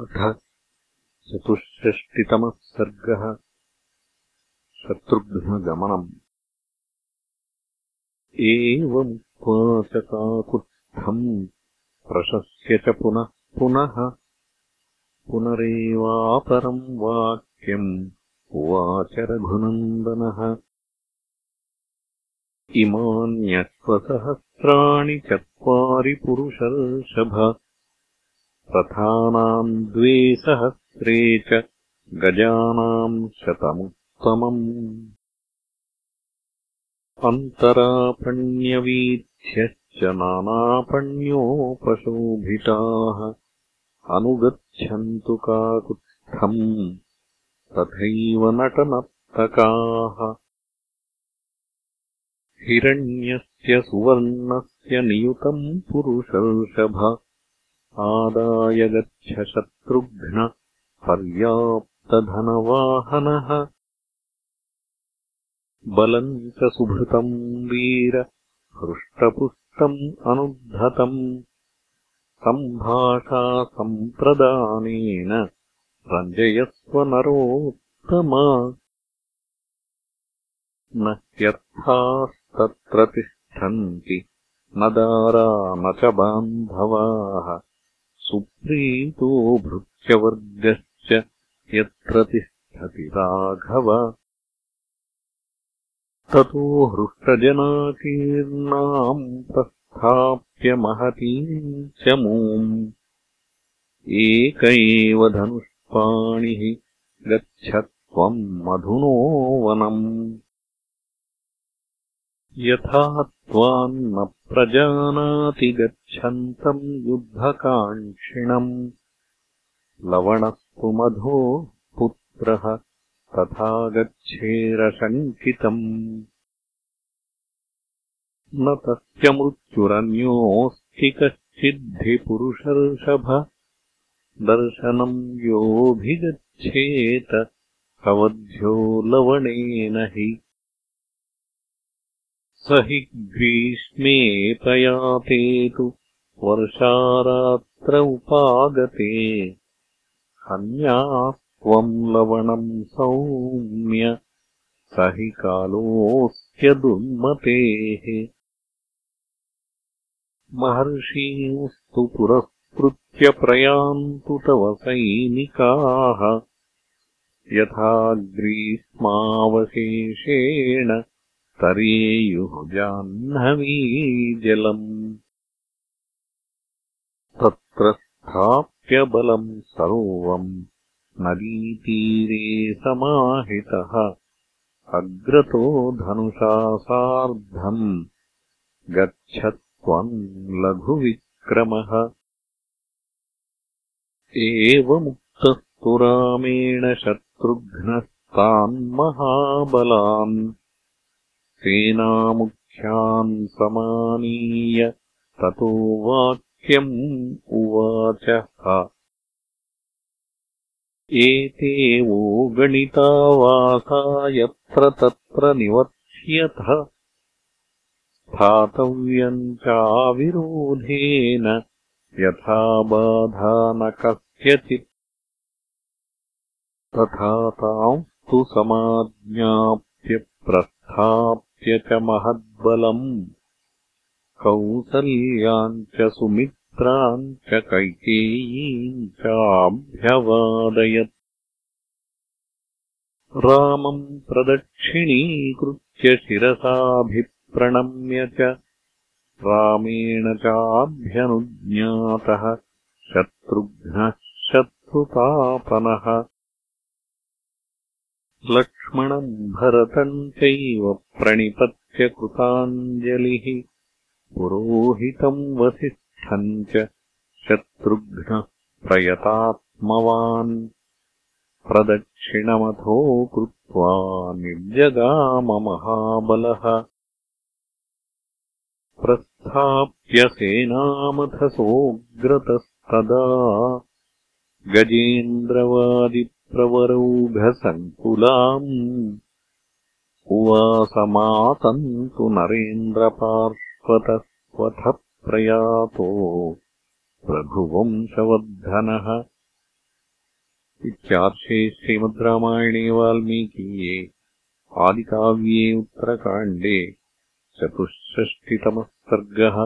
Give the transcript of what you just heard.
अथ चतुष्षष्टितमः सर्गः शत्रुघ्नगमनम्। एवमुक्त्वा च काकुत्स्थम् प्रशस्य च पुनः पुनः पुनरेवापरम् वाक्यम् उवाच रघुनन्दनः। इमान्यश्वसहस्राणि चत्वारि पुरुषर्षभ रथानाम् द्वे सहस्रे च गजानाम् शतमुत्तमम्। अन्तरापण्यवीथ्यश्च नानापण्योपशोभिताः अनुगच्छन्तु काकुत्स्थम् तथैव नटनर्तकाः। हिरण्यस्य सुवर्णस्य नियुतम् पुरुषर्षभ आदाय गच्छ शत्रुघ्न पर्याप्तधनवाहनः। बलम् च सुभृतम् वीर हृष्टपुष्टम् अनुद्धतम्। सम्भाषासम्प्रदानेन रञ्जयस्व नरोत्तमा। न ह्यर्थास्तत्र तिष्ठन्ति न दारा न च बान्धवाः सुप्रीतो भृत्यवर्गश्च यत्र तिष्ठति राघव। ततो हृष्टजनाकीर्णाम् प्रस्थाप्य महतीम् च मूम् एक एव धनुष्पाणिः गच्छ त्वम् मधुनो वनम् यथा त्वान्न प्रजानाति गच्छन्तम् युद्धकाङ्क्षिणम्। लवणस्तु मधो पुत्रः तथा गच्छेरशङ्कितम् न तस्य मृत्युरन्योऽस्ति कश्चिद्धिपुरुषर्षभ दर्शनम् योऽभिगच्छेत अवध्यो लवणेन हि स हि ग्रीष्मे प्रयाते तु वर्षारात्र उपागते। हन्यास्त्वम् लवणम् सौम्य स हि कालोऽस्य दुर्मतेः महर्षींस्तु पुरस्कृत्य प्रयान्तु तव सैनिकाः। यथा ग्रीष्मावशेषेण तरेयुः जाह्नवीजलम् तत्र स्थाप्य बलम् सर्वम्। नदीतीरे समाहितः। अग्रतो धनुषा सार्धम्। गच्छ त्वम् लघुविक्रमः। एवमुक्तस्तु रामेण शत्रुघ्नस्तान्महाबलान् सेनामुख्यान् समानीय ततो वाक्यम् उवाचः एते वो गणितावासा यत्र तत्र निवर्त्यथ। स्थातव्यम् चाविरोधेन यथा बाधा न कस्यचित्। तथा तांस्तु समाज्ञाप्य प्रस्थाप्य च महद्बलम् कौसल्याम् च सुमित्राम् च कैकेयीम् चाभ्यवादयत् रामम् प्रदक्षिणीकृत्य शिरसाभिप्रणम्य च रामेण चाभ्यनुज्ञातः शत्रुघ्नः शत्रुतापनः लक्ष्मणम् भरतम् चैव प्रणिपत्य कृताञ्जलिः पुरोहितम् वसिष्ठम् च शत्रुघ्नः प्रयतात्मवान्। प्रदक्षिणमथो कृत्वा निर्जगाममहाबलः प्रस्थाप्य सेनामथसोऽग्रतस्तदा। गजेन्द्रवादि प्रवरौघसङ्कुलाम् उवासमातन्तु नरेन्द्रपार्श्वतः प्रयातो रघुवंशवर्धनः इत्यार्षे श्रीमद् रामायणे वाल्मीकीये आदिकाव्ये उत्तरकाण्डे चतुष्षष्टितमः सर्गः